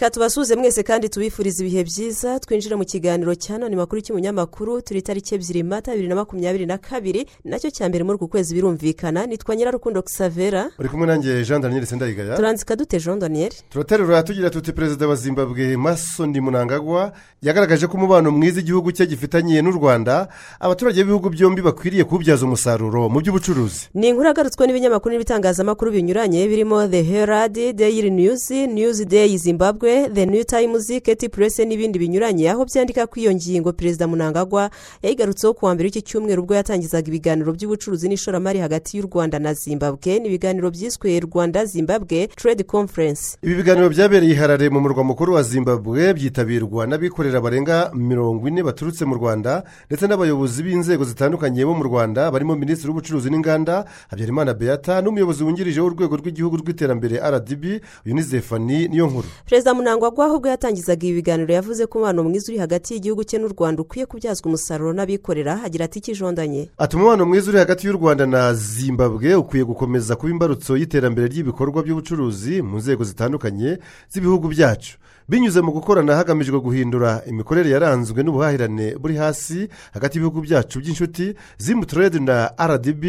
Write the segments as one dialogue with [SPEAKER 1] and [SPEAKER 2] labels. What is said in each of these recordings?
[SPEAKER 1] reka tubasuhuze mwese kandi tubifurize ibihe byiza. Twinjire mu kiganiro cya none makuru cy'umunyamakuru turi tariki ebyiri mata bibiri na makumyabiri na kabiri na cyo cya mbere muri uku kwezi birumvikana nitwa nyirarukundo xavera
[SPEAKER 2] uri kumwe nanjye jean daniel sendayigaya.
[SPEAKER 1] Turanzika dute jean daniel?
[SPEAKER 2] Turaterura tugira tuti perezida wa zimbabwe masoni munangagwa yagaragaje ko umubano mwiza igihugu cye gifitanye n'u rwanda abaturage b'ibihugu byombi bakwiriye kuwubyaza umusaruro mu by'ubucuruzi.
[SPEAKER 1] Ni inkuru yagarutswe n'ibinyamakuru n'ibitangazamakuru binyuranye birimo the herald daily news news day zimbabwe the new times keti purese n'ibindi binyuranye aho byandika ko iyo ngingo perezida munangagwa yayigarutseho kuwa mbere w'iki cyumweru ubwo yatangizaga ibiganiro by'ubucuruzi n'ishoramari hagati y'u rwanda na zimbabwe ni ibiganiro byiswe rwanda zimbabwe trade conference.
[SPEAKER 2] Ibi biganiro byabereye i harare mu murwa mukuru wa zimbabwe byitabirwa n'abikorera barenga mirongo ine baturutse mu rwanda ndetse n'abayobozi b'inzego zitandukanye bo mu rwanda barimo minisitiri w'ubucuruzi n'inganda habyarimana beata n'umuyobozi wungirije w'urwego rw'igihugu rw'iterambere rdb uyu ni zefani niyo nkuru
[SPEAKER 1] perezida munangagwa ahubwo yatangizaga ibi biganiro yavuze ko umubano mwiza uri hagati y'igihugu cye n'u rwanda ukwiye kubyazwa umusaruro n'abikorera agira ati ikijondanye
[SPEAKER 2] ati umubano mwiza uri hagati y'u rwanda na zimbabwe ukwiye gukomeza kuba imbarutso y'iterambere ry'ibikorwa by'ubucuruzi mu nzego zitandukanye z'ibihugu byacu. Binyuze mu gukorana hagamijwe guhindura imikorere yaranzwe n'ubuhahirane buri hasi hagati y'ibihugu byacu by'inshuti zimuturede na rdb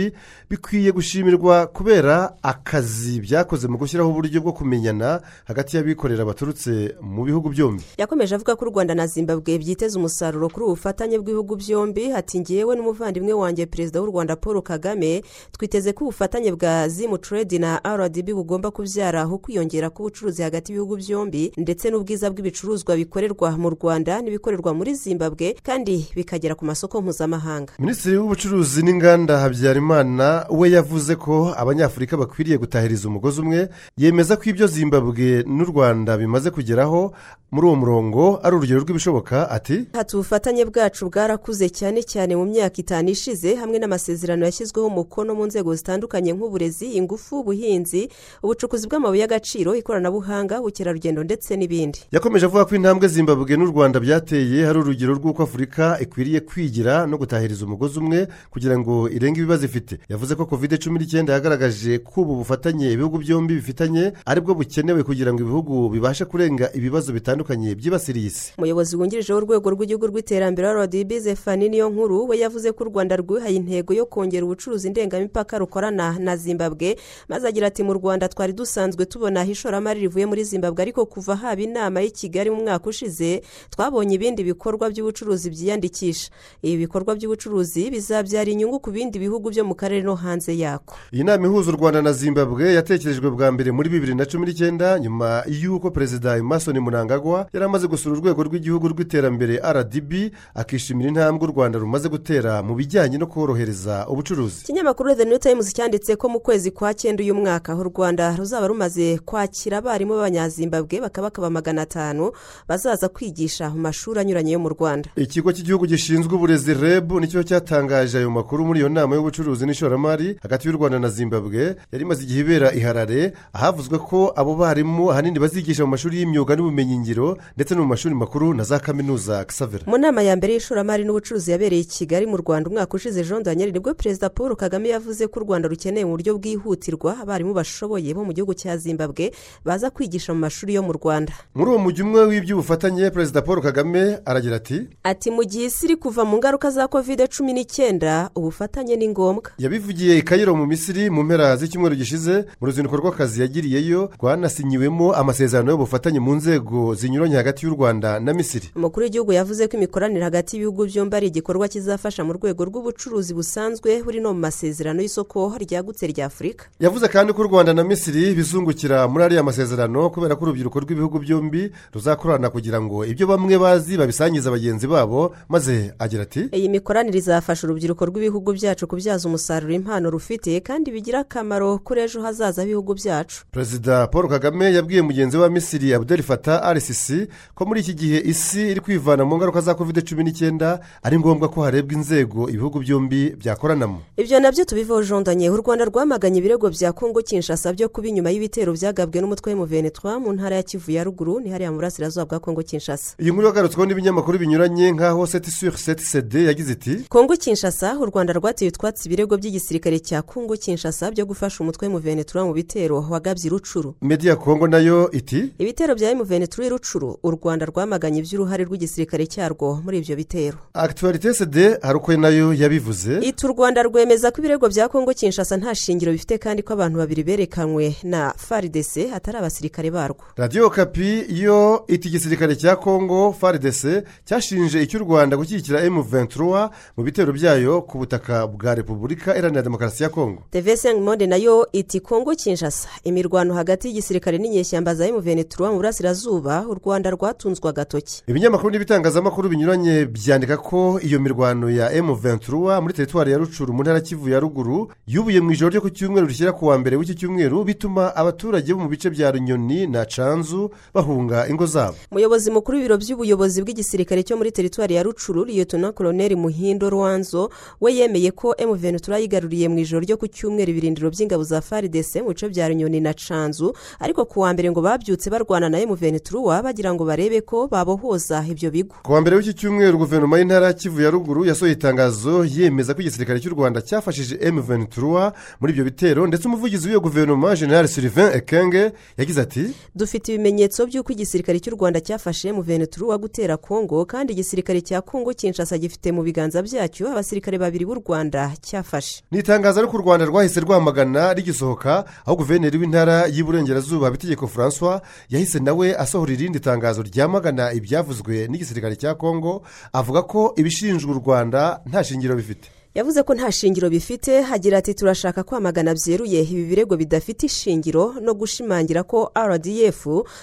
[SPEAKER 2] bikwiye gushimirwa kubera akazi byakoze mu gushyiraho uburyo bwo kumenyana hagati y'abikorera baturutse mu bihugu byombi.
[SPEAKER 1] Yakomeje avuga ko u rwanda na zimbabwe byiteze umusaruro kuri ubu bufatanye bw'ibihugu byombi hati ngewe n'umuvandimwe wanjye perezida w'u rwanda paul kagame twiteze ko ubufatanye bwa zimuturede na rdb bugomba kubyara aho kwiyongera k'ubucuruzi hagati y'ibihugu byombi ndetse n'ubwiza bw'ibicuruzwa bikorerwa mu rwanda n'ibikorerwa muri zimbabwe kandi bikagera ku masoko mpuzamahanga.
[SPEAKER 2] Minisitiri w'ubucuruzi n'inganda habyarimana we yavuze ko abanyafurika bakwiriye gutahiriza umugozi umwe yemeza ko ibyo zimbabwe n'u rwanda bimaze kugeraho muri uwo murongo ari urugero rw'ibishoboka ati
[SPEAKER 1] hati ubufatanye bwacu bwarakuze cyane cyane mu myaka itanu ishize hamwe n'amasezerano yashyizweho umukono mu nzego zitandukanye nk'uburezi ingufu ubuhinzi ubucukuzi bw'amabuye y'agaciro ikoranabuhanga ubukerarugendo ndetse n'ibindi.
[SPEAKER 2] Yakomeje avuga ko intambwe zimbabwe n'u rwanda byateye hari urugero rw'uko afurika ikwiriye kwigira no gutahiriza umugozi umwe kugira ngo irenge ibibazo ifite. Yavuze ko kovide cumi n'icyenda yagaragaje ko ubu bufatanye ibihugu byombi bifitanye ari bwo bukenewe kugira ngo ibihugu bibashe kurenga ibibazo bitandukanye byibasiriye isi.
[SPEAKER 1] Umuyobozi wungirije w'urwego rw'igihugu rw'iterambere rdb zefani niyo nkuru we yavuze ko u rwanda rwihaye intego yo kongera ubucuruzi ndengamipaka rukorana na zimbabwe maze agira ati mu rwanda twari dusanzwe tubona ishoramari rivuye muri zimbabwe ariko kuva haba inama y'i kigali mu mwaka ushize twabonye ibindi bikorwa by'ubucuruzi byiyandikisha. Ibi bikorwa by'ubucuruzi bizabyara inyungu ku bindi bihugu byo mu karere no hanze yako.
[SPEAKER 2] Iyi nama ihuza u rwanda na zimbabwe yatekerejwe bwa mbere muri bibiri na cumi n'icyenda nyuma y'uko perezida emerson munangagwa yari amaze gusura urwego rw'igihugu rw'iterambere rdb akishimira intambwe u rwanda rumaze gutera mu bijyanye no korohereza ubucuruzi.
[SPEAKER 1] Ikinyamakuru the new times cyanditse ko mu kwezi kwa cyenda uyu mwaka u rwanda ruzaba rumaze kwakira abarimu b'abanyazimbabwe bakaba magana atanu bazaza kwigisha mu mashuri anyuranye yo mu rwanda.
[SPEAKER 2] Ikigo cy'igihugu gishinzwe uburezi reb ni cyo cyatangaje ayo makuru muri iyo nama y'ubucuruzi n'ishoramari hagati y'u rwanda na zimbabwe. Yari imaze igihe ibera iharare ahavuzwe ko abo barimu ahanini bazigisha mu mashuri y'imyuga n'ubumenyingiro ndetse no mu mashuri makuru na za kaminuza. Gisavera
[SPEAKER 1] mu nama ya mbere y'ishoramari n'ubucuruzi yabereye i kigali mu rwanda umwaka ushize jean daniel ni bwo perezida paul kagame yavuze ko u rwanda rukeneye mu buryo bwihutirwa abarimu bashoboye bo mu gihugu cya zimbabwe baza kwigisha mu mashuri yo mu rwanda.
[SPEAKER 2] Muri uwo mujyi umwe w'iby'ubufatanye perezida paul kagame aragira ati
[SPEAKER 1] ati mu gihe isi iri kuva mu ngaruka za kovide cumi n'icyenda ubufatanye ni ngombwa.
[SPEAKER 2] Yabivugiye i kayiro mu misiri mu mpera z'icyumweru gishize mu ruzinduko rw'akazi yagiriyeyo rwanasinyiwemo amasezerano y'ubufatanye mu nzego zinyuranye hagati y'u rwanda na misiri.
[SPEAKER 1] Umukuru w'igihugu yavuze ko imikoranire hagati y'ibihugu byombi ari igikorwa kizafasha mu rwego rw'ubucuruzi busanzwe buri no mu masezerano y'isoko ryagutse rya afurika.
[SPEAKER 2] Yavuze kandi ko u rwanda na misiri bizungukira muri ariya masezerano kubera ko urubyiruko rw'ibihugu byombi ruzakorana kugira ngo ibyo bamwe bazi babisangiza bagenzi babo maze agira ati
[SPEAKER 1] iyi mikoranire izafasha urubyiruko rw'ibihugu byacu kubyaza umusaruro impano rufite kandi bigira akamaro kuri ejo hazaza h'ibihugu byacu.
[SPEAKER 2] Perezida paul kagame yabwiye mugenzi wa misiri abudeli fata rcc ko muri iki gihe isi iri kwivana mu ngaruka za covid cumi n'icyenda ari ngombwa ko harebwa inzego ibihugu byombi byakoranamo.
[SPEAKER 1] Ibyo na byo tubivaho jondanye u rwanda rwamaganye ibirego bya kongo kinshasa byo kuba inyuma y'ibitero byagabwe n'umutwe w'umuvenetwa mu ntara ya kivu ya ruguru ni hariya mu burasirazuba bwa kongo kinshasa.
[SPEAKER 2] Iyi nkuru yagarutsweho n'ibinyamakuru binyuranye nk'aho seti suri seti sede yagize iti
[SPEAKER 1] kongo kinshasa u rwanda rwateye utwatsi ibirego by'igisirikare cya kongo kinshasa byo gufasha umutwe w'umuvenetwa mu bitero wagabye rucuru
[SPEAKER 2] mediya kongo na yo iti
[SPEAKER 1] ibitero bya emuvenetwa rucuru u rwanda rwamaganye iby'uruhare rw'igisirikare cyarwo muri ibyo bitero.
[SPEAKER 2] Akituwarite sede hari uko na yo yabivuze.
[SPEAKER 1] Iti u rwanda rwemeza ko ibirego bya kongo kinshasa nta shingiro bifite kandi ko abantu babiri berekanwe na faridese atari abasirikare barwo.
[SPEAKER 2] Radiyo kapi yo iti igisirikare cya kongo faridese cyashinje icy'u rwanda gushyigikira emu ventura mu bitero byayo ku butaka bwa repubulika iharanira demokarasi ya kongo
[SPEAKER 1] tevese monde na yo iti kongo kinshasa imirwano hagati y'igisirikare n'inyeshyamba za emu ventura mu burasirazuba u rwanda rwatunzwe agatoki.
[SPEAKER 2] Ibinyamakuru n'ibitangazamakuru binyuranye byandika ko iyo mirwano ya emu ventura muri teritwari ya rucuru mu ntara kivu ya ruguru yubuye mu ijoro ryo ku cyumweru rishyira ku wa mbere w'iki cyumweru bituma abaturage bo mu bice bya runyoni na canzu bahunga. Ingo zabo.
[SPEAKER 1] Umuyobozi mukuru w'ibiro by'ubuyobozi bw'igisirikare cyo muri teritwari ya rucuru liyetona koroneri muhindo rwanzo we yemeye ko emu ventura yigaruriye mu ijoro ryo ku cyumweru ibirindiro by'ingabo za faridese mu bice bya runyoni na canzu ariko ku wa mbere ngo babyutse barwana na emu ventura bagira ngo barebe ko babohoza ibyo bigo.
[SPEAKER 2] Ku wa mbere w'iki cyumweru guverinoma y'intara kivu ya ruguru yasohoye itangazo yemeza ko igisirikare cy'u rwanda cyafashije emu ventura muri ibyo bitero ndetse umuvugizi w'iyo guverinoma general sylvain ekenge yagize ati
[SPEAKER 1] dufite ibimenyetso by'uko igisirikare cy'u rwanda cyafashe emu ventura gutera kongo kandi igisirikare cya kongo kinshasa gifite mu biganza byacyo abasirikare babiri b'u rwanda cyafashe.
[SPEAKER 2] Ni itangazo ariko u rwanda rwahise rwamagana rigisohoka aho guverineri w'intara y'iburengerazuba habitegeko francois yahise nawe asohora irindi tangazo ryamagana ibyavuzwe n'igisirikare cya kongo avuga ko ibishinjwa u rwanda nta shingiro bifite.
[SPEAKER 1] Yavuze ko nta shingiro bifite hagira ati turashaka kwamagana byeruye. Ibi birego bidafite ishingiro no gushimangira ko rdf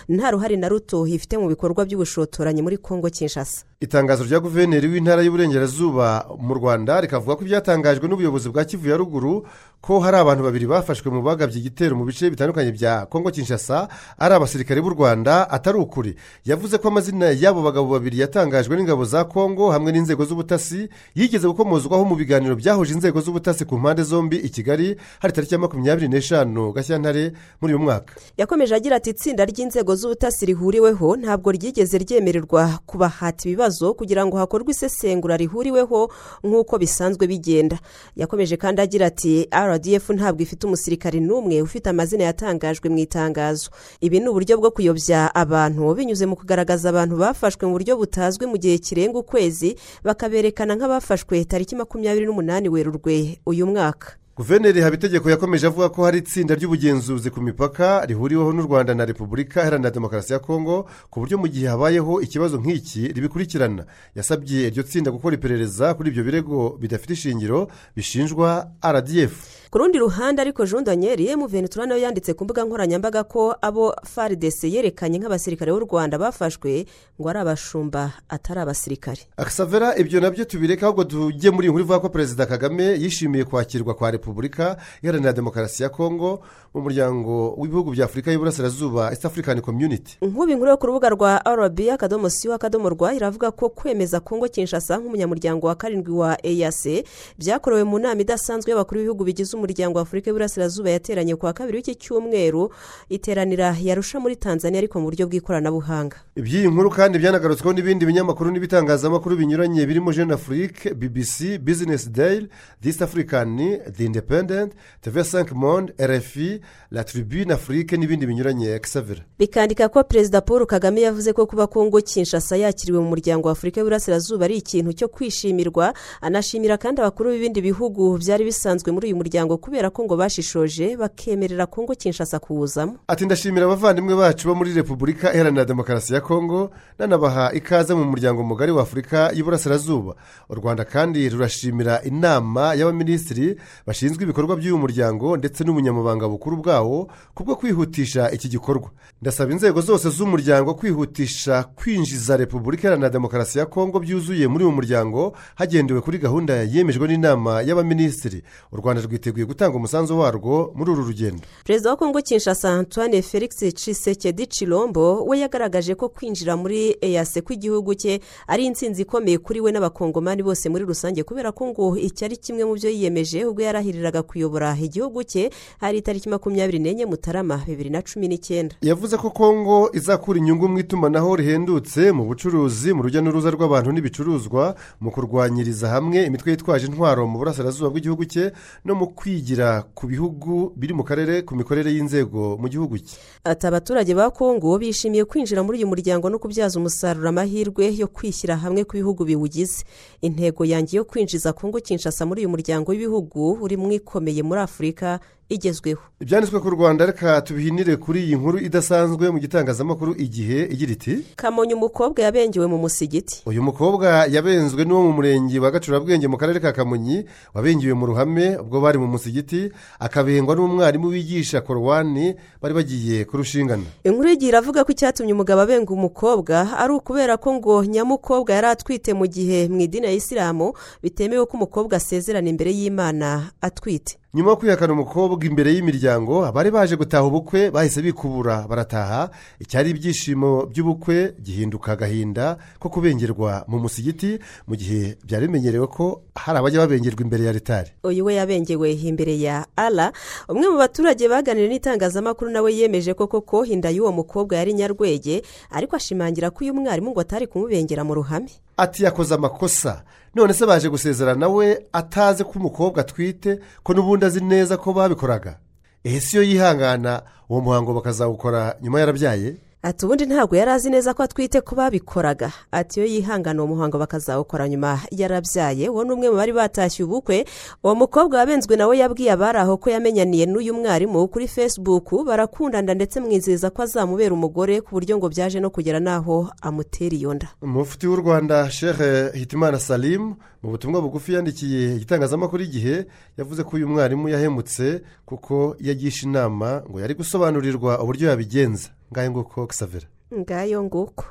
[SPEAKER 1] nta ruhare na ruto ifite mu bikorwa by'ubushotoranyi muri kongo kinshasa.
[SPEAKER 2] Itangazo rya guverineri w'intara y'uburengerazuba mu rwanda rikavuga ko ibyatangajwe n'ubuyobozi bwa kivu ya ruguru ko hari abantu babiri bafashwe mu bagabye igitero mu bice bitandukanye bya kongo kinshasa ari abasirikare b'u rwanda atari ukuri. Yavuze ko amazina y'abo bagabo babiri yatangajwe n'ingabo za kongo hamwe n'inzego z'ubutasi yigeze gukomozwaho mu biganiro byahuje inzego z'ubutasi ku mpande zombi i kigali hari tariki ya makumyabiri n'eshanu gashyantare muri uyu mwaka.
[SPEAKER 1] Yakomeje agira ati itsinda ry'inzego z'ubutasi rihuriweho ntabwo ryigeze ryemererwa kubahata ibibazo kugira ngo hakorwe isesengura rihuriweho nk'uko bisanzwe bigenda. Yakomeje kandi agira ati rdf ntabwo ifite umusirikare n'umwe ufite amazina yatangajwe mu itangazo. Ibi ni uburyo bwo kuyobya abantu binyuze mu kugaragaza abantu bafashwe mu buryo butazwi mu gihe kirenga ukwezi bakaberekana nk'abafashwe tariki makumyabiri n'umunani werurwe uyu mwaka.
[SPEAKER 2] Guverineri habitegeko yakomeje avuga ko hari itsinda ry'ubugenzuzi ku mipaka rihuriweho n'u rwanda na repubulika iharanira demokarasi ya kongo ku buryo mu gihe habayeho ikibazo nk'iki ribikurikirana. Yasabye iryo tsinda gukora iperereza kuri ibyo birego bidafite ishingiro bishinjwa rdf
[SPEAKER 1] ku rundi ruhande ariko jean daniel emuventura nawe yanditse ku mbuga nkoranyambaga ko abo faridese yerekanye nk'abasirikare b'u rwanda bafashwe ngo ari abashumba atari abasirikare.
[SPEAKER 2] Akasavera ibyo na byo tubireka ahubwo tujye muri nkuru ivuga ko perezida kagame yishimiye kwakirwa kwa repubulika iharanira demokarasi ya kongo mu muryango w'ibihugu bya afurika y'uburasirazuba east african community.
[SPEAKER 1] Nk'ubu inkuru yo ku rubuga rwa rb akadomo siyo akadomo rwa iravuga ko kwemeza kongo kinshasa nk'umunyamuryango wa karindwi wa eyase byakorewe mu nama idasanzwe y'abakuru b'ibihugu bigize umuryango wa afurika y'uburasirazuba yateranye ku wa kabiri w'iki cyumweru iteranira yarusha muri tanzania ariko mu buryo bw'ikoranabuhanga.
[SPEAKER 2] Iby'iyi nkuru kandi byanagarutsweho n'ibindi binyamakuru n'ibitangazamakuru binyuranye birimo jeune afrique bbc business daily east african the independent tv 5 monde rfi la tribune afrique n'ibindi binyuranye. Exavera
[SPEAKER 1] bikandika ko perezida paul kagame yavuze ko kuba kongo kinshasa yakiriwe mu muryango wa afurika y'uburasirazuba ari ikintu cyo kwishimirwa. Anashimira kandi abakuru b'ibindi bihugu byari bisanzwe muri uyu muryango kubera ko ngo bashishoje bakemerera kongo kinshasa kuwuzamo.
[SPEAKER 2] Ati ndashimira abavandimwe bacu bo muri repubulika iharanira demokarasi ya kongo nanabaha ikaze mu muryango mugari wa afurika y'uburasirazuba u rwanda kandi rurashimira inama y'abaminisitiri bashinzwe ibikorwa by'uyu muryango ndetse n'umunyamabanga bukuru bwawo kubwo kwihutisha iki gikorwa. Ndasaba inzego zose z'umuryango kwihutisha kwinjiza repubulika iharanira demokarasi ya kongo byuzuye muri uyu muryango hagendewe kuri gahunda yemejwe n'inama y'abaminisitiri. U rwanda rwiteguye rwiteguye gutanga umusanzu warwo muri uru rugendo.
[SPEAKER 1] Perezida wa kongo kinshasa antoine felix cisekedi cirombo we yagaragaje ko kwinjira muri eyase kw'igihugu cye ari intsinzi ikomeye kuri we n'abakongomani bose muri rusange kubera ko ngo iki ari kimwe mu byo yiyemeje ubwo yarahiriraga kuyobora igihugu cye hari itariki makumyabiri n'enye mutarama bibiri na cumi n'icyenda.
[SPEAKER 2] Yavuze ko kongo izakura inyungu mu itumanaho rihendutse mu bucuruzi mu rujya n'uruza rw'abantu n'ibicuruzwa mu kurwanyiriza hamwe imitwe yitwaje intwaro mu burasirazuba bw'igihugu cye no mu kwigira ku bihugu biri mu karere ku mikorere y'inzego mu gihugu cye.
[SPEAKER 1] Ati abaturage ba kongo bishimiye kwinjira muri uyu muryango no kubyaza umusaruro amahirwe yo kwishyira hamwe ku bihugu biwugize. Intego yanjye yo kwinjiza kongo kinshasa muri uyu muryango w'ibihugu uri mu ikomeye muri afurika igezweho.
[SPEAKER 2] Ibyanditswe ku rwanda reka tubihinire kuri iyi nkuru idasanzwe mu gitangazamakuru igihe igira iti
[SPEAKER 1] kamonyi umukobwa yabengewe mu musigiti.
[SPEAKER 2] Uyu mukobwa yabenzwe n'uwo mu murenge wa gacurabwenge mu karere ka kamonyi wabengewe mu ruhame ubwo bari mu musigiti akabengwa n'umwarimu wigisha korowani bari bagiye kurushingana.
[SPEAKER 1] Inkuru y'igihe iravuga ko icyatumye umugabo abenga umukobwa ari ukubera ko ngo nyamukobwa yari atwite mu gihe mu idini ya isilamu bitemewe ko umukobwa asezerana imbere y'imana atwite.
[SPEAKER 2] Nyuma yo kwihakana umukobwa imbere y'imiryango abari baje gutaha ubukwe bahise bikubura barataha. Icyari ibyishimo by'ubukwe gihinduka agahinda ko kubengerwa mu musigiti mu gihe byari bimenyerewe ko hari abajya babengerwa imbere ya ritari
[SPEAKER 1] uyu we yabengewe imbere ya ara umwe mu baturage baganiriye n'itangazamakuru nawe yemeje ko koko inda y'uwo mukobwa yari nyarwege ariko ashimangira ko uyu mwarimu ngo atari kumubengera mu ruhame.
[SPEAKER 2] Ati yakoze amakosa. None se baje gusezerana we atazi ko umukobwa atwite ko n'ubundi azi neza ko babikoraga. Ehe si yo yihangana uwo muhango bakazawukora nyuma yarabyaye?
[SPEAKER 1] Ati ubundi ntabwo yari azi neza ko atwite ko babikoraga. Ati iyo yihangana uwo muhango bakazawukora. Nyuma yarabyaye uwo ni umwe mu bari batashye ubukwe. Uwo mukobwa wabenzwe nawe yabwiye abari aho ko yamenyaniye n'uyu mwarimu kuri fesibuku barakundana ndetse mwizeza ko azamubera umugore ku buryo ngo byaje no kugera n'aho amutera iyo nda
[SPEAKER 2] umufiti w'u rwanda shehe hitimana salimu mu butumwa bugufi yandikiye igitangazamakuru igihe yavuze ko uyu mwarimu yahemutse kuko yagisha inama ngo yari gusobanurirwa uburyo yabigenza. Ngayo nguko kisavera
[SPEAKER 1] ngayo nguko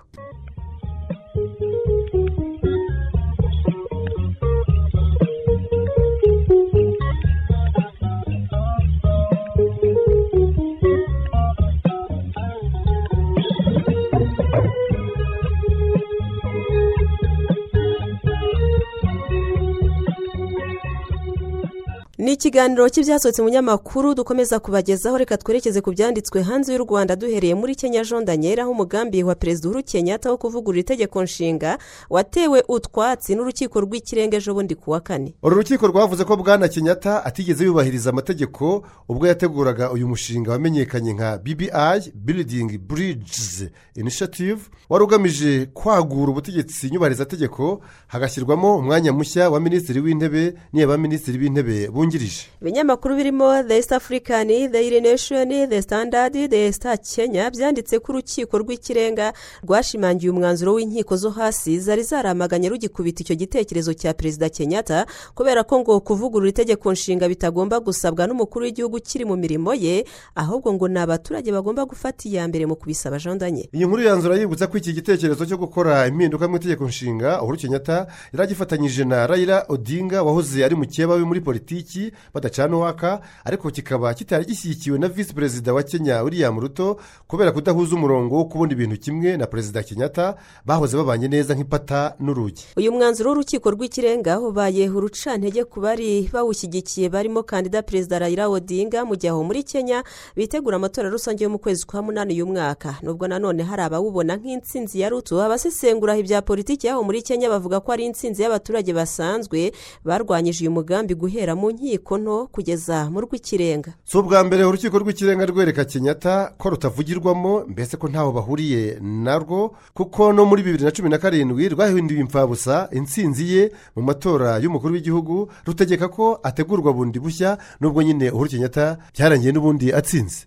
[SPEAKER 1] ni ikiganiro cy'ibyasohotse mu nyamakuru dukomeza kubagezaho reka twerekeze ku byanditswe hanze y'u rwanda. Duhereye muri kenya jean daniel aho umugambi wa perezida uhuru kenyatta wo kuvugurura itegeko nshinga watewe utwatsi n'urukiko rw'ikirenga ejo bundi ku wa kane.
[SPEAKER 2] Uru rukiko rwavuze ko bwana kenyatta atigeze yubahiriza amategeko ubwo yateguraga uyu mushinga wamenyekanye nka bbi building bridges initiative. Wari ugamije kwagura ubutegetsi nyubahirizategeko hagashyirwamo umwanya mushya wa minisitiri w'intebe n'iya minisitiri b'intebe bungirije
[SPEAKER 1] ibinyamakuru birimo the east african the nation the standard the star kenya byanditse ko urukiko rw'ikirenga rwashimangiye umwanzuro w'inkiko zo hasi zari zaramaganye rugikubita icyo gitekerezo cya perezida kenyatta kubera ko ngo kuvugurura itegeko nshinga bitagomba gusabwa n'umukuru w'igihugu ukiri mu mirimo ye ahubwo ngo ni abaturage bagomba gufata iya mbere mu kubisaba jandanye
[SPEAKER 2] iyi nkuru yanzura yibutsa ko iki gitekerezo cyo gukora impinduka mu itegeko nshinga uhuru kenyatta yari agifatanyije na rayira odinga wahoze ari mukeba we muri politiki badacana uwaka ariko kikaba kitari gishyigikiwe na visi perezida wa kenya william ruto kubera kudahuza umurongo wo kubona ibintu kimwe na perezida kenyatta bahoze babanye neza nk'ipata n'urugi.
[SPEAKER 1] Uyu mwanzuro w'urukiko rw'ikirenga ubaye urucantege ku bari bawushyigikiye barimo kandida perezida rayira odinga mu gihe aho muri kenya bitegura amatora rusange yo mu kwezi kwa munani uyu mwaka. Nubwo nanone hari abawubona nk'insinzi ya ruto abasesengura ibya politiki yaho muri kenya bavuga ko ari insinzi y'abaturage basanzwe barwanyije uyu mugambi guhera mu nkiko. Nto kugeza mu rw'ikirenga.
[SPEAKER 2] Si ubwa mbere urukiko rw'ikirenga rwereka kenyatta ko rutavugirwamo mbese ko ntaho bahuriye narwo kuko no muri bibiri na cumi na karindwi rwahinduye imfabusa insinzi ye mu matora y'umukuru w'igihugu rutegeka ko ategurwa bundi bushya nubwo nyine uhuru kenyatta byarangiye n'ubundi atsinze.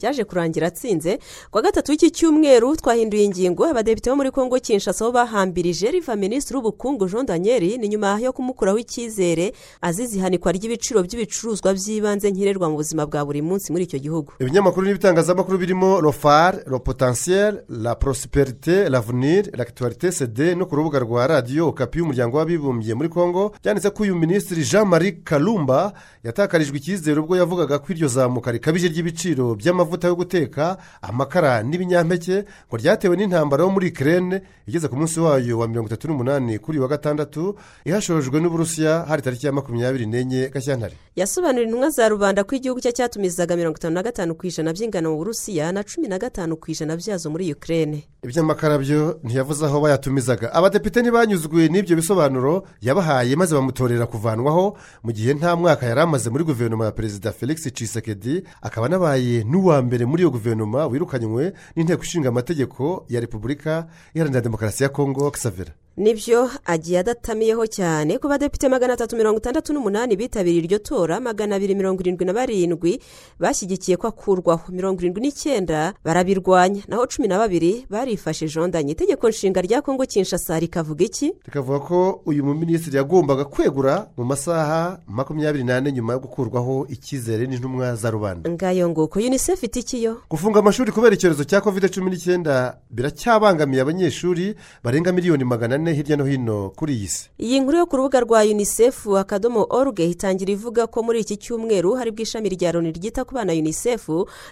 [SPEAKER 1] Byaje kurangira atsinze. Kuwa gatatu w'iki cyumweru twahinduye ingingo abadepite bo muri congo kinshasa aho bahambirije riva minisitiri w'ubukungu jean daniel ni nyuma yo kumukuraho icyizere azize ihanikwa ry'ibiciro ibiciro by'ibicuruzwa by'ibanze nkenerwa mu buzima bwa buri munsi muri icyo gihugu.
[SPEAKER 2] Ibinyamakuru n'ibitangazamakuru birimo rofar lo potentiel la prosperite l'avenir l'actualité cd no ku rubuga rwa radiyo okapi y'umuryango w'abibumbye muri congo byanditse ko uyu minisitiri jean marie kalumba yatakarijwe icyizere ubwo yavugaga ko iryo zamuka rikabije ry'ibiciro by'amavuta yo guteka amakara n'ibinyampeke ngo ryatewe n'intambara yo muri ikirere igeze ku munsi wayo wa mirongo itatu n'umunani kuri wa gatandatu ihashojwe n'uburusiya hari tariki ya makumyabiri n'enye gashyantare
[SPEAKER 1] yasobanurira intumwa za rubanda ko igihugu cye cyatumizaga mirongo itanu na gatanu ku ijana by'ingano mu burusiya na cumi na gatanu ku ijana byazo muri ukirere
[SPEAKER 2] iby'amakara byo ntiyavuze aho bayatumizaga. Abadepite ntibanyuzwe n'ibyo bisobanuro yabahaye maze bamutorera kuvanwaho mu gihe nta mwaka yari amaze muri guverinoma ya perezida felix cisekedi akaba anabaye n'uwa mbere muri iyo guverinoma wirukanywe n'inteko ishinga amategeko ya repubulika iharanira demokarasi ya kongo kisavera
[SPEAKER 1] ni byo agiye adatamiyeho cyane ku badepite magana atatu mirongo itandatu n'umunani bitabiriye iryo tora magana abiri mirongo irindwi na barindwi bashyigikiye ko akurwaho mirongo irindwi n'icyenda barabirwanya. Naho cumi na babiri barifashe jondanye. Itegeko nshinga rya kongo kinshasa rikavuga iki?
[SPEAKER 2] Rikavuga ko uyu muminisitiri yagombaga kwegura mu masaha makumyabiri n'ane nyuma yo gukurwaho icyizere n'intumwa za rubanda.
[SPEAKER 1] Ngayo nguko unicef iti ikiyo
[SPEAKER 2] gufunga amashuri kubera icyorezo cya kovide cumi n'icyenda biracyabangamiye abanyeshuri barenga miliyoni magana ane hirya no hino kuri iyi si.
[SPEAKER 1] Iyi nkuru yo ku rubuga rwa unicef akadomo oruge itangira ivuga ko muri iki cyumweru haribwo ishami rya loni ryita ku bana unicef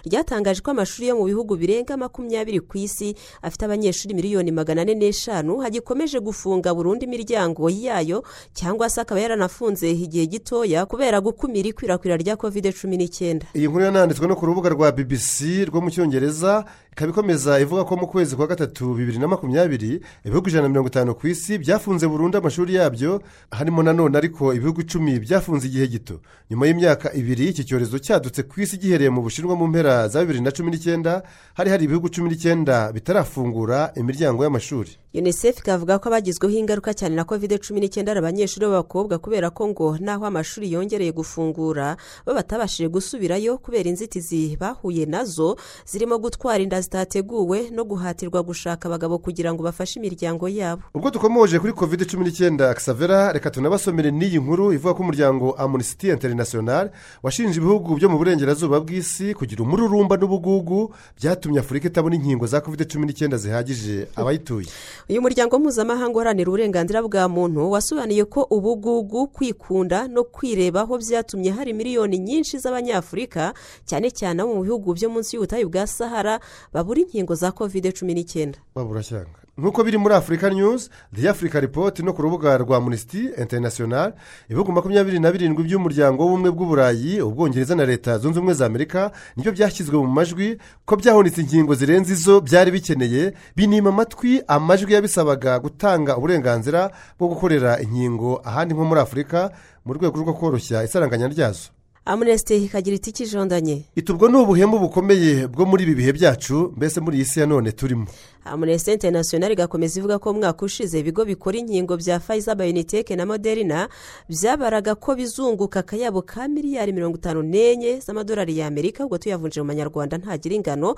[SPEAKER 1] ryatangaje ko amashuri yo mu bihugu birenga makumyabiri ku isi afite abanyeshuri miliyoni magana ane n'eshanu hagikomeje gufunga burundu imiryango yayo cyangwa se akaba yaranafunze igihe gitoya kubera gukumira ikwirakwira rya kovide cumi n'icyenda
[SPEAKER 2] iyi nkuru yananditswe no ku rubuga rwa bbc rwo mu cyongereza ikaba ikomeza ivuga ko mu kwezi kwa gatatu bibiri na makumyabiri ibihugu ijana na mirongo itanu ku isi byafunze burundu amashuri yabyo harimo nanone ariko ibihugu icumi byafunze igihe gito. Nyuma y'imyaka ibiri iki cyorezo cyadutse ku isi gihereye mu bushinwa mu mpera za bibiri na cumi n'icyenda hari hari ibihugu cumi n'icyenda bitarafungura imiryango y'amashuri.
[SPEAKER 1] Unicef ikavuga ko abagizweho ingaruka cyane na kovide cumi n'icyenda ari abanyeshuri b'abakobwa kubera ko ngo n'aho amashuri yongereye gufungura bo batabashije gusubirayo kubera inzitizi bahuye na zo zirimo gutwara inda zitateguwe no guhatirwa gushaka abagabo kugira ngo bafashe imiryango yabo.
[SPEAKER 2] Ubwo dukomoje kuri kovide cumi n'icyenda kisavera reka tunabasomere n'iyi nkuru ivuga ko umuryango amunisiti interinasiyonari washinje ibihugu byo mu burengerazuba bw'isi kugira umururumba n'ubugugu byatumye afurika itabona inkingo za kovide cumi n'icyenda zihagije abayituye.
[SPEAKER 1] Uyu muryango mpuzamahanga uharanira uburenganzira bwa muntu wasobanuye ko ubugugu kwikunda no kwirebaho byatumye hari miliyoni nyinshi z'abanyafurika cyane cyane abo mu bihugu byo munsi y'ubutayu bwa sahara babura inkingo za kovide cumi n'icyenda.
[SPEAKER 2] Babura cyangwa nk'uko biri muri afurika news the africa report no ku rubuga rwa amunisiti interinasiyonari ibihugu makumyabiri na birindwi by'umuryango w'ubumwe bw'uburayi ubwongereza na leta zunze ubumwe za amerika ni byo byashyizwe mu majwi ko byahunitse inkingo zirenze izo byari bikeneye binima amatwi amajwi yabisabaga gutanga uburenganzira bwo gukorera inkingo ahandi nko muri afurika mu rwego rwo koroshya isaranganya ryazo.
[SPEAKER 1] Amunesite ikagira iti kijondanye
[SPEAKER 2] itubwo ni ubuhemu bukomeye bwo muri ibi bihe byacu mbese muri iyi si ya none turimo.
[SPEAKER 1] Amunesite interinasiyonari igakomeza ivuga ko umwaka ushize ibigo bikora inkingo bya fayiza bayoniteke na moderina byabaraga ko bizunguka akayabo ka miliyari mirongo itanu n'enye z'amadolari y'amerika ubwo tuyavunje mu manyarwanda ntagira ingano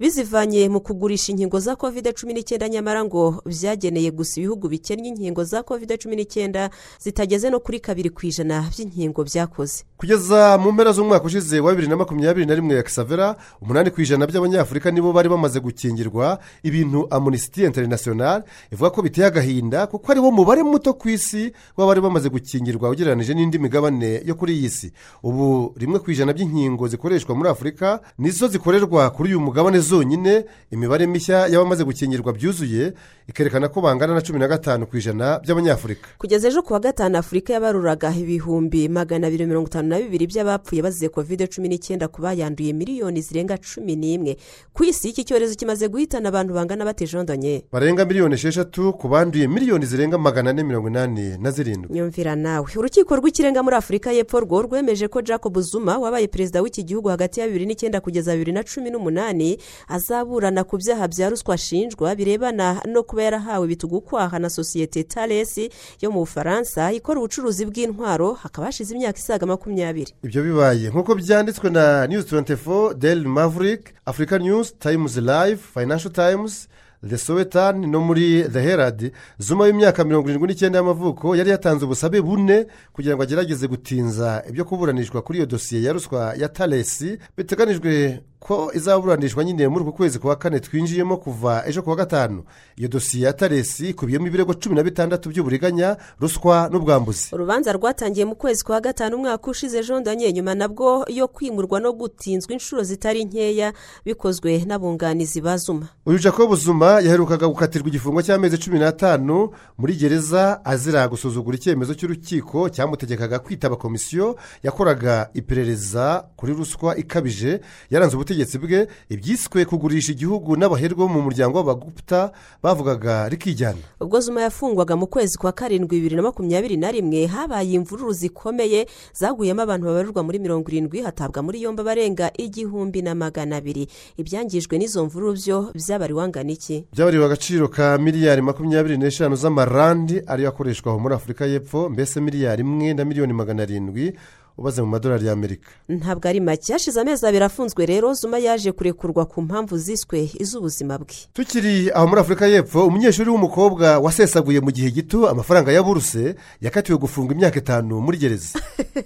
[SPEAKER 1] bizivanye mu kugurisha inkingo za kovide cumi n'icyenda nyamara ngo byageneye gusa ibihugu bikennye inkingo za kovide cumi n'icyenda zitageze no kuri kabiri ku ijana by'inkingo byakoze.
[SPEAKER 2] Kugeza mu mpera z'umwaka ushize wa bibiri na makumyabiri na rimwe ya kisavera umunani ku ijana by'abanyafurika nibo bari bamaze gukingirwa ibintu amunisiti interinasiyonari ivuga ko biteye agahinda kuko ari wo mubare muto ku isi w'abari bamaze gukingirwa ugereranyije n'indi migabane yo kuri iyi si. Ubu rimwe ku ijana by'inkingo zikoreshwa muri afurika nizo zikorerwa kuri uyu mugabane zonyine imibare mishya y'abamaze gukingirwa byuzuye ikerekana ko bangana na cumi na gatanu ku ijana by'abanyafurika.
[SPEAKER 1] Kugeza ejo ku wa gatanu afurika yabaruraga ibihumbi magana abiri mirongo itanu na bibiri by'abapfuye bazize kovide cumi n'icyenda ku bayanduye miliyoni zirenga cumi n'imwe. Ku isi iki cyorezo kimaze guhitana abantu bangana batejondanye
[SPEAKER 2] barenga miliyoni esheshatu ku banduye miliyoni zirenga magana ane mirongo inani na zirindwi.
[SPEAKER 1] Nyumvira nawe. Urukiko rw'ikirenga muri afurika y'epfo rwo rwemeje ko jacob zuma wabaye perezida w'iki gihugu hagati ya bibiri n'icyenda kugeza bibiri na cumi n'umunani azaburana ku byaha bya ruswa ashinjwa birebana no kuba yarahawe ibitugu kwaha na sosiyete taresi yo mu bufaransa ikora ubucuruzi bw'intwaro hakaba hashize imyaka isaga makumyabiri.
[SPEAKER 2] Ibyo bibaye. Nk'uko byanditswe na news 24 del maverick africa news times live financial times the sowetan no muri the herald. Zuma w'imyaka mirongo irindwi n'icyenda y'amavuko yari yatanze ubusabe bune kugira ngo agerageze gutinza ibyo kuburanishwa kuri iyo dosiye ya ruswa ya taresi biteganijwe ko izaburanishwa nyine muri uku kwezi kwa kane twinjiyemo kuva ejo kuwa gatanu. Iyo dosiye ya taresi ikubiyemo ibirego cumi na bitandatu by'uburiganya ruswa n'ubwambuzi.
[SPEAKER 1] Urubanza rwatangiye mu kwezi kwa gatanu umwaka ushize jondanye nyuma nabwo yo kwimurwa no gutinzwa inshuro zitari nkeya bikozwe n'abunganizi ba zuma.
[SPEAKER 2] Uyu jacob zuma yaherukaga gukatirwa igifungo cy'amezi cumi n'atanu muri gereza azira gusuzugura icyemezo cy'urukiko cyamutegekaga kwitaba komisiyo yakoraga iperereza kuri ruswa ikabije yaranze ubutegetsi bwe ibyiswe kugurisha igihugu n'abaherwe mu muryango w'abaguputa bavugaga rikijyana.
[SPEAKER 1] Ubwo zuma yafungwaga mu kwezi kwa karindwi bibiri na makumyabiri na rimwe habaye imvururu zikomeye zaguyemo abantu babarirwa muri mirongo irindwi hatabwa muri yombi abarenga igihumbi na magana abiri. Ibyangijwe n'izo mvururu byo byabariwe angana iki
[SPEAKER 2] byabariwe agaciro ka miliyari makumyabiri n'eshanu z'amarandi ariyo akoreshwa muri afurika y'epfo mbese miliyari imwe na miliyoni magana arindwi ubaze mu madolari y'amerika.
[SPEAKER 1] Ntabwo ari make. Hashize amezi abiri afunzwe rero zuma yaje kurekurwa ku mpamvu ziswe iz'ubuzima bwe.
[SPEAKER 2] Tukiri aho muri afurika y'epfo umunyeshuri w'umukobwa wasesaguye mu gihe gito amafaranga ya buruse yakatiwe gufunga imyaka itanu muri gereza.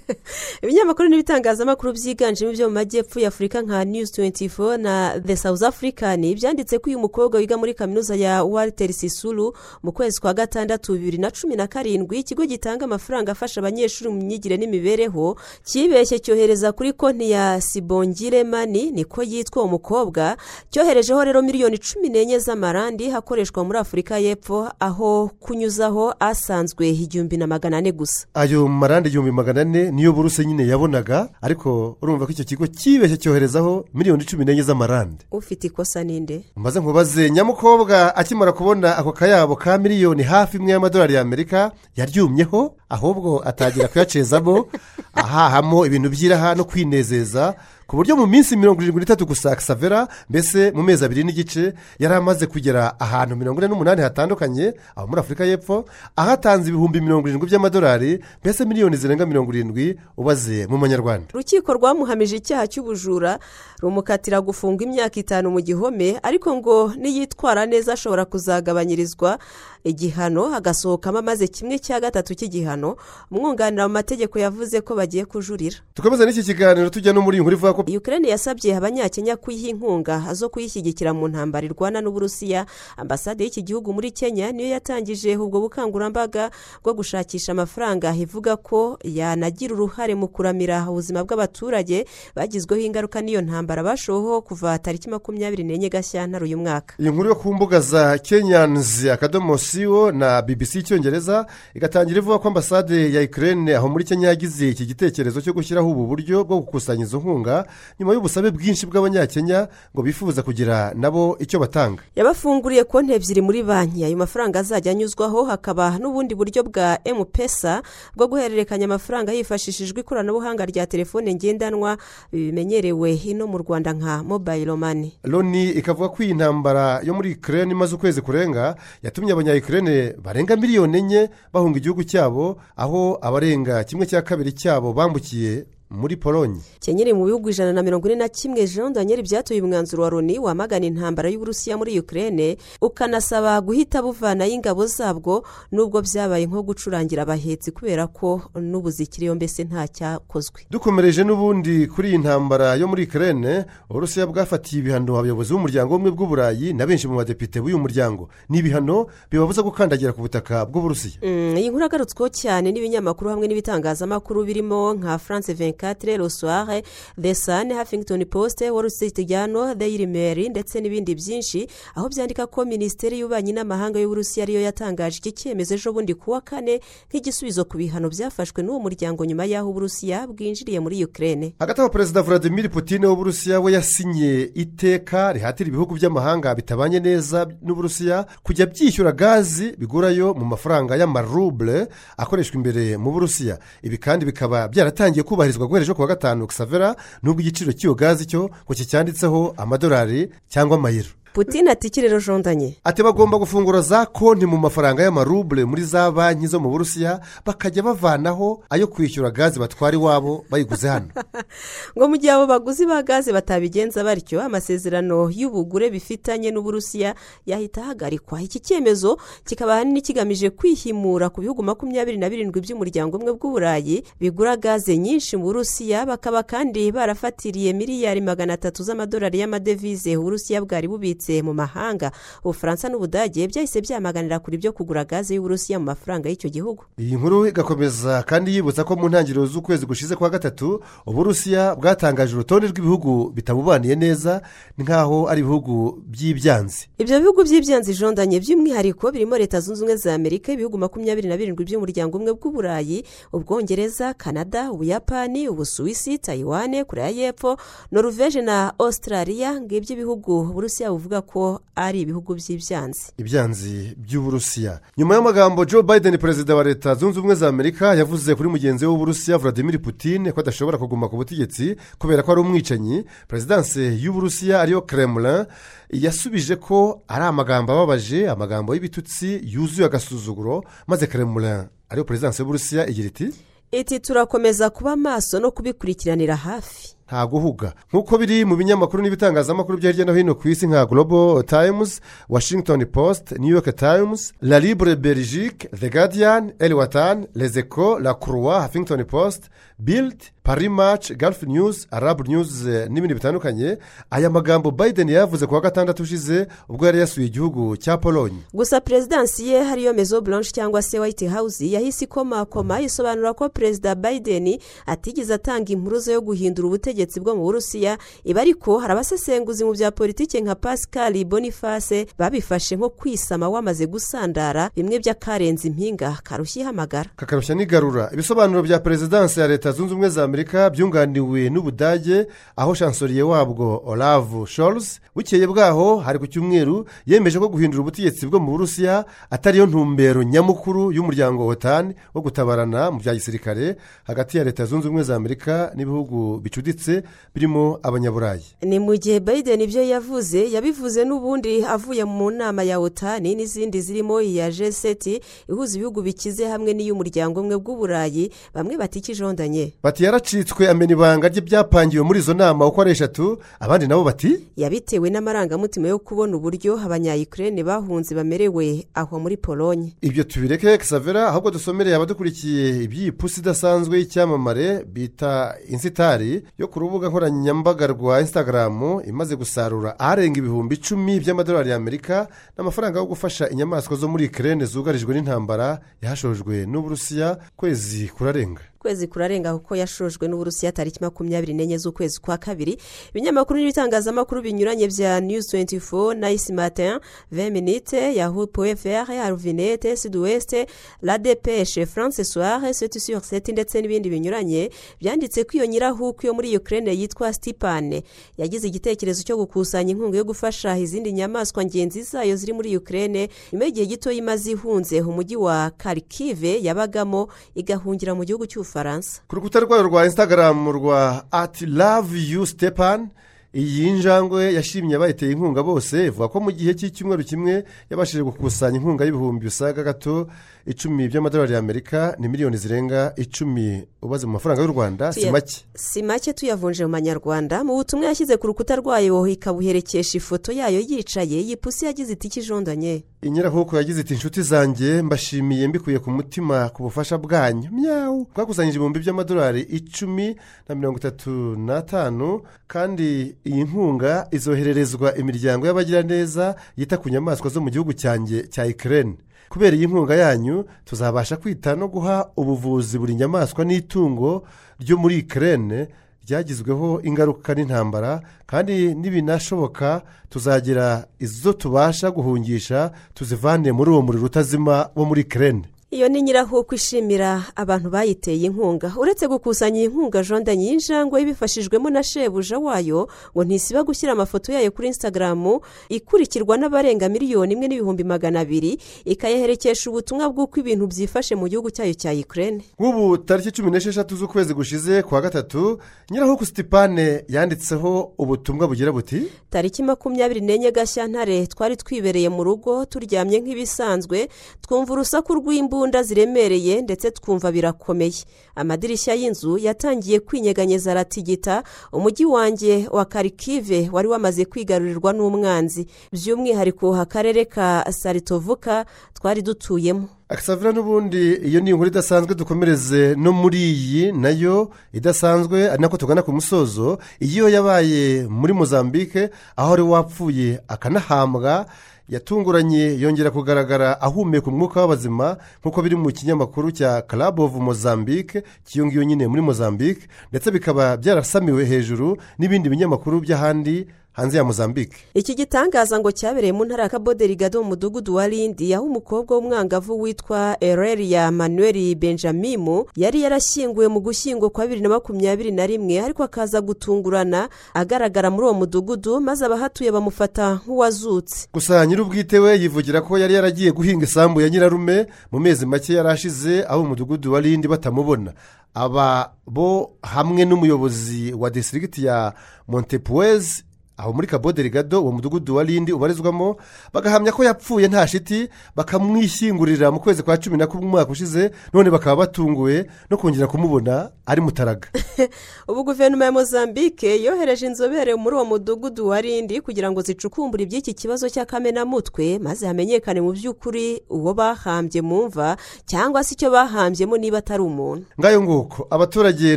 [SPEAKER 1] Ibinyamakuru n'ibitangazamakuru byiganjemo ibyo mu majyepfo y'afurika nka news 24 na the south african. Byanditse ko uyu mukobwa wiga muri kaminuza ya walter sisulu mu kwezi kwa gatandatu bibiri na cumi na karindwi ikigo gitanga amafaranga afasha abanyeshuri mu myigire n'imibereho kibeshye cyohereza kuri konti ya sibongire mani niko yitwa umukobwa cyoherejeho rero miliyoni cumi n'enye z'amarandi hakoreshwa muri afurika y'epfo aho kunyuzaho asanzwe igihumbi na magana ane gusa.
[SPEAKER 2] Ayo marandi igihumbi magana ane niyo buruse nyine yabonaga ariko urumva ko icyo kigo kibeshye cyoherezaho miliyoni cumi n'enye z'amarandi.
[SPEAKER 1] Ufite ikosa ninde?
[SPEAKER 2] Maze nkubaze nyamukobwa akimara kubona ako kayabo ka miliyoni hafi imwe y'amadolari y'amerika yaryumyeho ahubwo atangira kuyacezamo ahahamo ibintu by'iraha no kwinezeza ku buryo mu minsi mirongo irindwi n'itatu gusa savera mbese mu mezi abiri n'igice yari amaze kugera ahantu mirongo ine n'umunani hatandukanye aho muri afurika y'epfo ahatanze ibihumbi mirongo irindwi by'amadolari mbese miliyoni zirenga mirongo irindwi ubaze mu manyarwanda.
[SPEAKER 1] Urukiko rwamuhamije icyaha cy'ubujura rumukatira gufunga imyaka itanu mu gihome ariko ngo niyitwara neza ashobora kuzagabanyirizwa igihano hagasohokamo amaze kimwe cya gatatu cy'igihano. Umwunganira mu mategeko yavuze ko bagiye kujurira.
[SPEAKER 2] Dukomeze n'iki kiganiro tujya no muri iyi nkuru ivuga
[SPEAKER 1] ukraine yasabye abanyakenya kuyiha inkunga zo kuyishyigikira mu ntambara irwana n'uburusiya. Ambasade y'iki gihugu muri kenya niyo yatangije ubwo bukangurambaga bwo gushakisha amafaranga. Ivuga ko yanagira uruhare mu kuramira ubuzima bw'abaturage bagizweho ingaruka n'iyo ntambara. Bashoho kuva tariki makumyabiri n'enye gashyantare uyu mwaka.
[SPEAKER 2] Iyi nkuru yo ku mbuga za kenyanzi akadomo siwo na bbc icyongereza igatangira ivuga ko ambasade ya ukraine aho muri kenya yagize iki gitekerezo cyo gushyiraho ubu buryo bwo gukusanya izo nkunga. Nyuma y'ubusabe bwinshi bw'abanyakenya ngo bifuza kugira nabo icyo batanga.
[SPEAKER 1] Yabafunguriye konti ebyiri muri banki. Ayo mafaranga azajya anyuzwaho hakaba n'ubundi buryo bwa emupesa bwo guhererekanya amafaranga hifashishijwe ikoranabuhanga rya telefone ngendanwa bimenyerewe hino mu rwanda nka mobayiro mani
[SPEAKER 2] loni ikavuga ko iyi ntambara yo muri ukraine imaze ukwezi kurenga yatumye abanyayukurene barenga miliyoni enye bahunga igihugu cyabo aho abarenga kimwe cya kabiri cyabo bambukiye muri polonye
[SPEAKER 1] kenyeri mu bihugu ijana na mirongo ine na kimwe jean daniel byatoye umwanzuro wa loni wamagana intambara y'uburusiya muri ukraine ukanasaba guhita buvanayo ingabo zabwo nubwo byabaye nko gucurangira abahetsi kubera ko n'ubu zikiriyo mbese nta cyakozwe.
[SPEAKER 2] Dukomereje n'ubundi kuri iyi ntambara yo muri ukraine uburusiya bwafatiye ibihano abayobozi b'umuryango w'ubumwe bw'uburayi na benshi mu badepite b'uyu muryango. Ni ibihano bibabuza gukandagira ku butaka bw'uburusiya.
[SPEAKER 1] Iyi nkuru agarutsweho cyane n'ibinyamakuru hamwe n'ibitangazamakuru birimo nka france venkatire rosoire the sun huffington post wall street journal daily mail ndetse n'ibindi byinshi aho byandika ko minisiteri y'ububanyi n'amahanga y'uburusiya ariyo yatangaje iki cyemezo ejo bundi ku wa kane nk'igisubizo ku bihano byafashwe n'uwo muryango nyuma y'aho uburusiya bwinjiriye muri ukraine.
[SPEAKER 2] Hagati aho perezida vladimir putin w'uburusiya we yasinye iteka rihatira ibihugu by'amahanga bitabanye neza n'uburusiya kujya byishyura gazi bigurayo mu mafaranga y'amarubure akoreshwa imbere mu burusiya. Ibi kandi bikaba byaratangiye kubahirizwa guhera ejo ku wa gatanu savera nubwo igiciro cy'iyo gazi cyo ngo kicyanditseho amadolari cyangwa amayero.
[SPEAKER 1] Putin ati ikirere jondanye
[SPEAKER 2] ati bagomba gufungura za konti mu mafaranga y'amarubure muri za banki zo mu burusiya bakajya bavanaho ayo kwishyura gaze batwara iwabo bayiguze hano.
[SPEAKER 1] Ngo mu gihe abo baguzi ba gaze batabigenza batyo amasezerano y'ubugure bifitanye n'uburusiya yahita ahagarikwa. Iki cyemezo kikaba ahanini kigamije kwihimura ku bihugu makumyabiri na birindwi by'umuryango umwe bw'uburayi bigura gaze nyinshi mu burusiya bakaba kandi barafatiriye miliyari magana atatu z'amadolari y'amadevize. Uburusiya bwari bubitse mu mahanga. Ubufaransa n'ubudage byahise byamaganira kure ibyo kugura gaze y'uburusiya mu mafaranga y'icyo gihugu.
[SPEAKER 2] Iyi nkuru igakomeza kandi yibutsa ko mu ntangiriro z'ukwezi gushize kwa gatatu uburusiya bwatangaje urutonde rw'ibihugu bitabubaniye neza nk'aho ari ibihugu by'ibyanzi.
[SPEAKER 1] Ibyo bihugu by'ibyanzi jondanye by'umwihariko birimo leta zunze ubumwe za amerika ibihugu makumyabiri na birindwi by'umuryango umwe bw'uburayi ubwongereza canada ubuyapani ubusuwisi tayiwane koreya y'epfo noruveje na australia. Ngibyo ibihugu uburusiya buvuga ko ari ibihugu by'ibyanzi.
[SPEAKER 2] Ibyanzi by'uburusiya. Nyuma y'amagambo joe biden perezida wa leta zunze ubumwe za amerika yavuze kuri mugenzi we w'uburusiya vladimir putin ko adashobora kuguma ku butegetsi kubera ko ari umwicanyi. Perezidanse y'uburusiya ariyo kremlin yasubije ko ari amagambo ababaje amagambo y'ibitutsi yuzuye agasuzuguro maze kremlin ariyo perezidanse y'uburusiya igira iti
[SPEAKER 1] iti turakomeza kuba maso no kubikurikiranira hafi.
[SPEAKER 2] Nta guhuga nk'uko biri mu binyamakuru n'ibitangazamakuru byo hirya no hino ku isi nka global times washington post new york times la libre belgique the guardian el watan les eco la croix huffington post bild paris match gulf news arab news eh, n'ibindi bitandukanye. Aya magambo biden yavuze ku wa gatandatu ushize ubwo yari yasuye igihugu cya polonye
[SPEAKER 1] gusa perezidansi ye hariyo mezo blanche cyangwa se white house yahise ikomakoma isobanura ko perezida biden atigeze atanga impuruza yo guhindura ubutegetsi bwo mu burusiya iba ariko hari abasesenguzi mu bya politiki nka pascal boniface babifashe nko kwisama wamaze gusandara bimwe by'akarenze impinga karushya ihamagara
[SPEAKER 2] kakarushya n'igarura ibisobanuro bya perezidansi ya leta zunze ubumwe za amerika byunganiwe n'ubudage aho shansoriye wabwo olavu shoruzi bukeye bwaho hari ku cyumweru yemeje ko guhindura ubutegetsi bwo mu burusiya atariyo ntumbero nyamukuru y'umuryango wotani wo gutabarana mu bya gisirikare hagati ya leta zunze ubumwe za amerika n'ibihugu bicuditse birimo abanyaburayi.
[SPEAKER 1] Ni mu gihe biden ibyo yavuze yabivuze n'ubundi avuye mu nama ya otani n'izindi zirimo iya jeseti ihuza ibihugu bikize hamwe n'iy'umuryango umwe bw'uburayi bamwe batikijondanye
[SPEAKER 2] bati yaracitswe amena ibanga rye byapangiwe muri izo nama uko ari eshatu. Abandi nabo bati
[SPEAKER 1] yabitewe n'amarangamutima yo kubona uburyo abanyayikirere bahunze bamerewe aho muri polonye
[SPEAKER 2] ibyo tubireke kisavera ahubwo dusomereye abadukurikiye iby'iyi pusi idasanzwe y'icyamamare bita insitari yo ku rubuga nkoranyambaga rwa instagram imaze gusarura aharenga ibihumbi icumi by'amadolari y'amerika n'amafaranga yo gufasha inyamaswa zo muri ikirere zugarijwe n'intambara yahashojwe n'uburusiya kwezi kurarenga.
[SPEAKER 1] Ukwezi kurarenga kuko yashojwe n'uburusiya tariki makumyabiri n'enye z'ukwezi kwa kabiri. Ibinyamakuru n'ibitangazamakuru binyuranye bya news 24 nayisi matin veminite yahu pfr aruvinete siduweste la depeshe france soire seti sur seti ndetse n'ibindi binyuranye byanditse ko iyo nyirahuku yo muri ukraine yitwa stipane yagize igitekerezo cyo gukusanya inkunga yo gufasha izindi nyamaswa ngenzi zayo ziri muri ukraine nyuma y'igihe gito imaze ihunze. Umujyi wa karikive yabagamo igahungira mu gihugu cy'ubufaransa
[SPEAKER 2] ku rukuta rwayo rwa instagram rwa ati love you stepan iyi njangwe yashimye abayiteye inkunga bose ivuga ko mu gihe cy'icyumweru kimwe yabashije gukusanya inkunga y'ibihumbi bisaga gato icumi by'amadolari y'amerika ni miliyoni zirenga icumi. Ubaze mu mafaranga y'u rwanda si make.
[SPEAKER 1] si make tuyavunje mu manyarwanda. Mu butumwa yashyize ku rukuta rwayo ikabuherekesha ifoto yayo yicaye. Iyi pusi yagize iti ikijondanye.
[SPEAKER 2] Inyirahuku yagize iti inshuti zanjye mbashimiye mbikuye ku mutima ku bufasha bwanyu. Myawu bwakusanyije ibihumbi by'amadolari icumi na mirongo itatu n'atanu kandi iyi nkunga izohererezwa imiryango y'abagiraneza yita ku nyamaswa zo mu gihugu cyanjye cya ikirere kubera iyi nkunga yanyu tuzabasha kwita no guha ubuvuzi buri nyamaswa n'itungo ryo muri ikirere ryagizweho ingaruka n'intambara kandi nibinashoboka tuzagira izo tubasha guhungisha tuzivane muri uwo muriro utazima wo muri ikirere
[SPEAKER 1] iyo ni nyirahuku ishimira abantu bayiteye inkunga. Uretse gukusanya iyi nkunga jonda nyinjangwe ibifashijwemo na shebuja wayo ngo ntisiba gushyira amafoto yayo kuri instagram ikurikirwa n'abarenga miliyoni imwe n'ibihumbi magana abiri ikayaherekesha ubutumwa bw'uko ibintu byifashe mu gihugu cyayo cya ukraine.
[SPEAKER 2] Nk'ubu tariki cumi n'esheshatu z'ukwezi gushize kwa gatatu nyirahuku sitipane yanditseho ubutumwa bugira buti
[SPEAKER 1] tariki makumyabiri n'enye gashyantare twari twibereye mu rugo turyamye nk'ibisanzwe twumva urusaku rw'imbunda ziremereye ndetse twumva birakomeye. Amadirishya y'inzu yatangiye kwinyeganyeza aratigita. Umujyi wanjye wa karikive wari wamaze kwigarurirwa n'umwanzi. By'umwihariko akarere ka saritovuka twari dutuyemo.
[SPEAKER 2] Akasavira n'ubundi iyo ni inkuru idasanzwe dukomereze no muri iyi na yo idasanzwe ari nako tugana ku musozo. Iyo yabaye muri mozambique aho wari wapfuye akanahambwa yatunguranye yongera kugaragara ahumeka umwuka w'abazima nk'uko biri mu kinyamakuru cya club of mozambique cyiyongiye nyine muri mozambique ndetse bikaba byarasamiwe hejuru n'ibindi binyamakuru by'ahandi hanze ya mozambique.
[SPEAKER 1] Iki gitangaza ngo cyabereye mu ntara ya kaboderigado mu mudugudu wa rindi aho umukobwa w'umwangavu witwa ereria manuel benjamimu yari yarashyinguwe mu gushyingo kwa bibiri na makumyabiri na rimwe ariko akaza gutungurana agaragara muri uwo mudugudu maze abahatuye bamufata nk'uwazutse.
[SPEAKER 2] Gusa nyir'ubwite we yivugira ko yari yaragiye guhinga isambu ya nyirarume mu mezi make yari ashize aho umudugudu wa rindi batamubona. Aba bo hamwe n'umuyobozi wa disitirigiti ya montepuwezi aho muri kaboderigado uwo mudugudu wa rindi ubarizwamo bagahamya ko yapfuye nta shiti bakamwishyingurira mu kwezi kwa cumi na kumwe umwaka ushize none bakaba batunguwe no kongera kumubona ari mutaraga.
[SPEAKER 1] Ubu guverinoma ya mozambique yohereje inzobere muri uwo mudugudu wa rindi kugira ngo zicukumbure iby'iki kibazo cy'akamenamutwe maze hamenyekane mu by'ukuri uwo bahambye mu mva cyangwa se icyo bahambyemo niba atari umuntu.
[SPEAKER 2] Ngayo nguko abaturage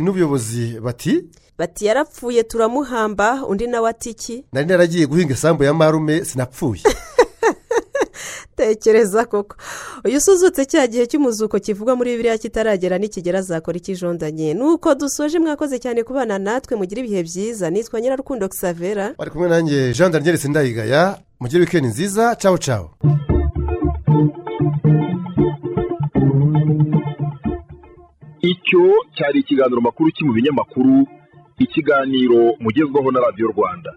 [SPEAKER 2] n'ubuyobozi bati
[SPEAKER 1] bati yarapfuye turamuhamba undi nawe ati iki?
[SPEAKER 2] Nari naragiye guhinga isambu ya marume sinapfuye.
[SPEAKER 1] Tekereza koko. Uyu usuzutse cya gihe cy'umuzuko kivugwa muri biriya kitaragera nikigera azakora ikijondanye. Nuko dusoje mwakoze cyane kubana natwe mugire ibihe byiza. Nitwa nyirarukundo xavera.
[SPEAKER 2] Bari kumwe nanjye jean daniel sindayigaya mugire wikendi nziza. Cawo cawo
[SPEAKER 3] icyo cyari ikiganiro makuru ki mu binyamakuru. ikiganiro mugezweho na radiyo rwanda.